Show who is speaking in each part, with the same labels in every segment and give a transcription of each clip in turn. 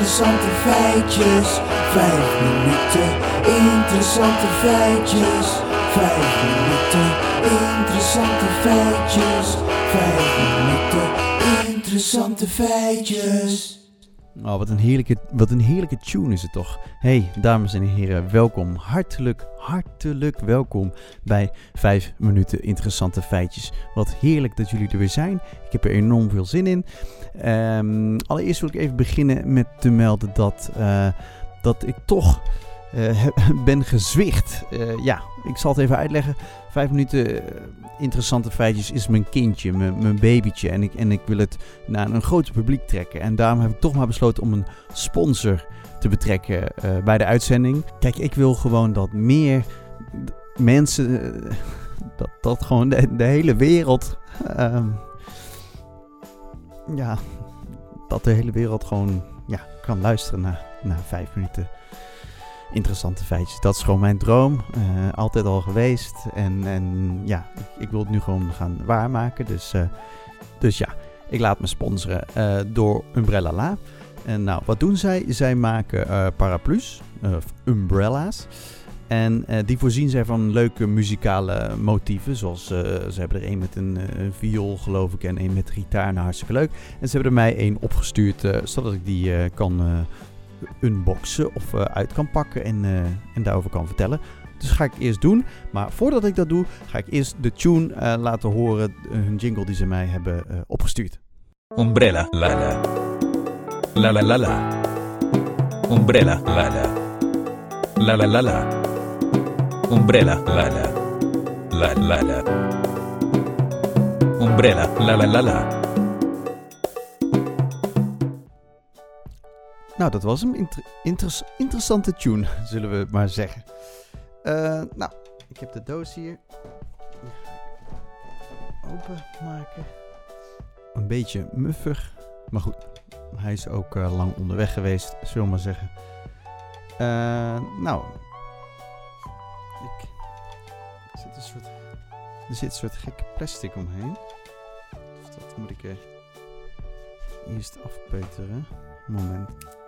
Speaker 1: Interessante feitjes. Vijf minuten. Interessante feitjes. Vijf minuten. Interessante feitjes. Vijf minuten. Interessante feitjes.
Speaker 2: Oh, wat een, heerlijke, wat een heerlijke tune is het toch. Hey, dames en heren, welkom. Hartelijk, hartelijk welkom bij 5 minuten interessante feitjes. Wat heerlijk dat jullie er weer zijn. Ik heb er enorm veel zin in. Ehm, allereerst wil ik even beginnen met te melden dat, eh, dat ik toch eh, ben gezwicht. Eh, ja, ik zal het even uitleggen. Vijf minuten eh, interessante feitjes is mijn kindje, mijn, mijn babytje. En ik, en ik wil het naar een groter publiek trekken. En daarom heb ik toch maar besloten om een sponsor te betrekken bij de uitzending. Kijk, ik wil gewoon dat meer mensen, dat, dat gewoon de, de hele wereld, ehm, ja, dat de hele wereld gewoon ja, kan luisteren naar, naar vijf minuten interessante feitjes. Dat is gewoon mijn droom. Uh, altijd al geweest. En, en ja, ik, ik, wil het nu gewoon gaan waarmaken. Dus, uh, dus ja, ik laat me sponsoren uh, door Umbrella La. En nou, wat doen zij? Zij maken paraplu's, of umbrella's. En die voorzien zij van leuke muzikale motieven. Zoals ze hebben er een met een, viool, geloof ik, en een met gitaar. Nou, hartstikke leuk. En ze hebben er mij een opgestuurd, zodat ik die kan unboxen of uh, uit kan pakken en, uh, en daarover kan vertellen. Dus ga ik eerst doen. Maar voordat ik dat doe, ga ik eerst de tune uh, laten horen, hun jingle die ze mij hebben opgestuurd.
Speaker 3: Umbrella, la la. La la la la. Umbrella, la la. La la la la. Umbrella, la la. La la la. Umbrella, la la la la.
Speaker 2: Nou, dat was inter interessante tune, zullen we maar zeggen. Uh, nou, ik heb de doos hier. Openmaken. Een beetje muffig. Maar goed, hij is ook uh, lang onderweg geweest, zullen we maar zeggen. Uh, nou, ik, er, zit een soort, er zit een soort gekke plastic omheen. Dus dat moet ik er eerst afpeuteren. Moment.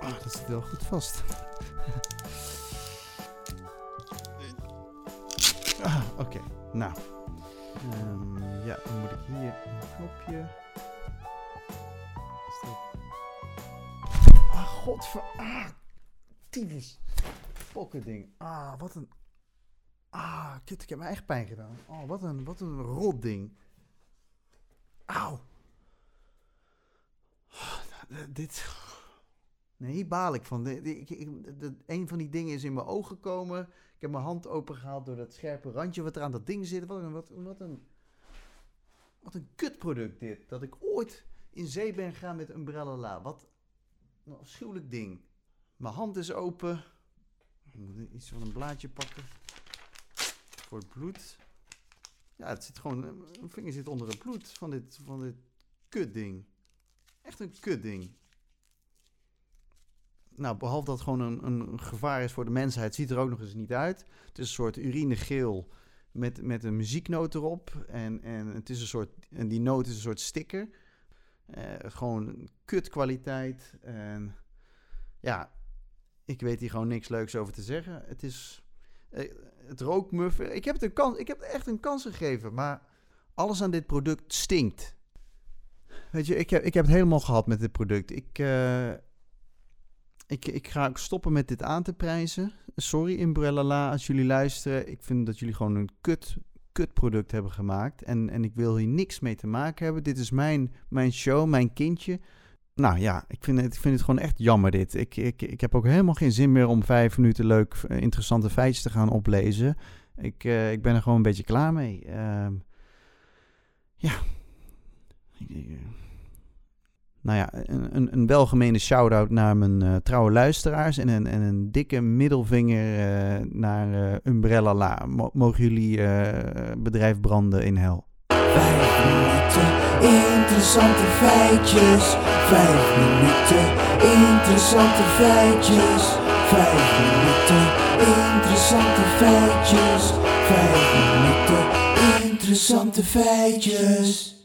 Speaker 2: Oh, dat zit wel goed vast. ah, Oké, nou. Um, ja, dan moet ik hier een knopje. Ah, godver... Ah, tyfus. ding. Ah, wat een... Ah, kut, ik heb mijn eigen pijn gedaan. Oh, wat een, wat een rot ding. Auw. Dit. Nee, hier baal ik van. Ik, ik, een van die dingen is in mijn ogen gekomen. Ik heb mijn hand opengehaald door dat scherpe randje wat er aan dat ding zit. Wat een, wat, wat een, wat een kutproduct dit. Dat ik ooit in zee ben gegaan met Umbrella La. Wat een afschuwelijk ding. Mijn hand is open. Ik moet iets van een blaadje pakken. Voor het bloed. Ja, het zit gewoon... Mijn vinger zit onder het bloed van dit, van dit kutding. Echt een kutding. Nou, behalve dat het gewoon een, een gevaar is voor de mensheid, ziet er ook nog eens niet uit. Het is een soort urinegeel met, met een muzieknoot erop. En, en, het is een soort, en die noot is een soort sticker. Uh, gewoon kutkwaliteit. En ja, ik weet hier gewoon niks leuks over te zeggen. Het is. Uh, het rookmuffen. Ik heb het een kans. Ik heb het echt een kans gegeven. Maar alles aan dit product stinkt. Weet je, ik heb, ik heb het helemaal gehad met dit product. Ik, uh, ik, ik ga stoppen met dit aan te prijzen. Sorry, Umbrella als jullie luisteren. Ik vind dat jullie gewoon een kut, kut product hebben gemaakt. En, en ik wil hier niks mee te maken hebben. Dit is mijn, mijn show, mijn kindje. Nou ja, ik vind het, ik vind het gewoon echt jammer dit. Ik, ik, ik heb ook helemaal geen zin meer om vijf minuten leuk, eh, interessante feitjes te gaan oplezen. Ik, uh, ik ben er gewoon een beetje klaar mee. Uh, ja, nou ja, een, een welgemeende shout-out naar mijn uh, trouwe luisteraars. En een, en een dikke middelvinger uh, naar uh, Umbrella La. Mo mogen jullie bedrijf branden in hel.
Speaker 1: Vijf minuten interessante feitjes. Vijf minuten interessante feitjes. Vijf minuten interessante feitjes. Vijf minuten interessante feitjes.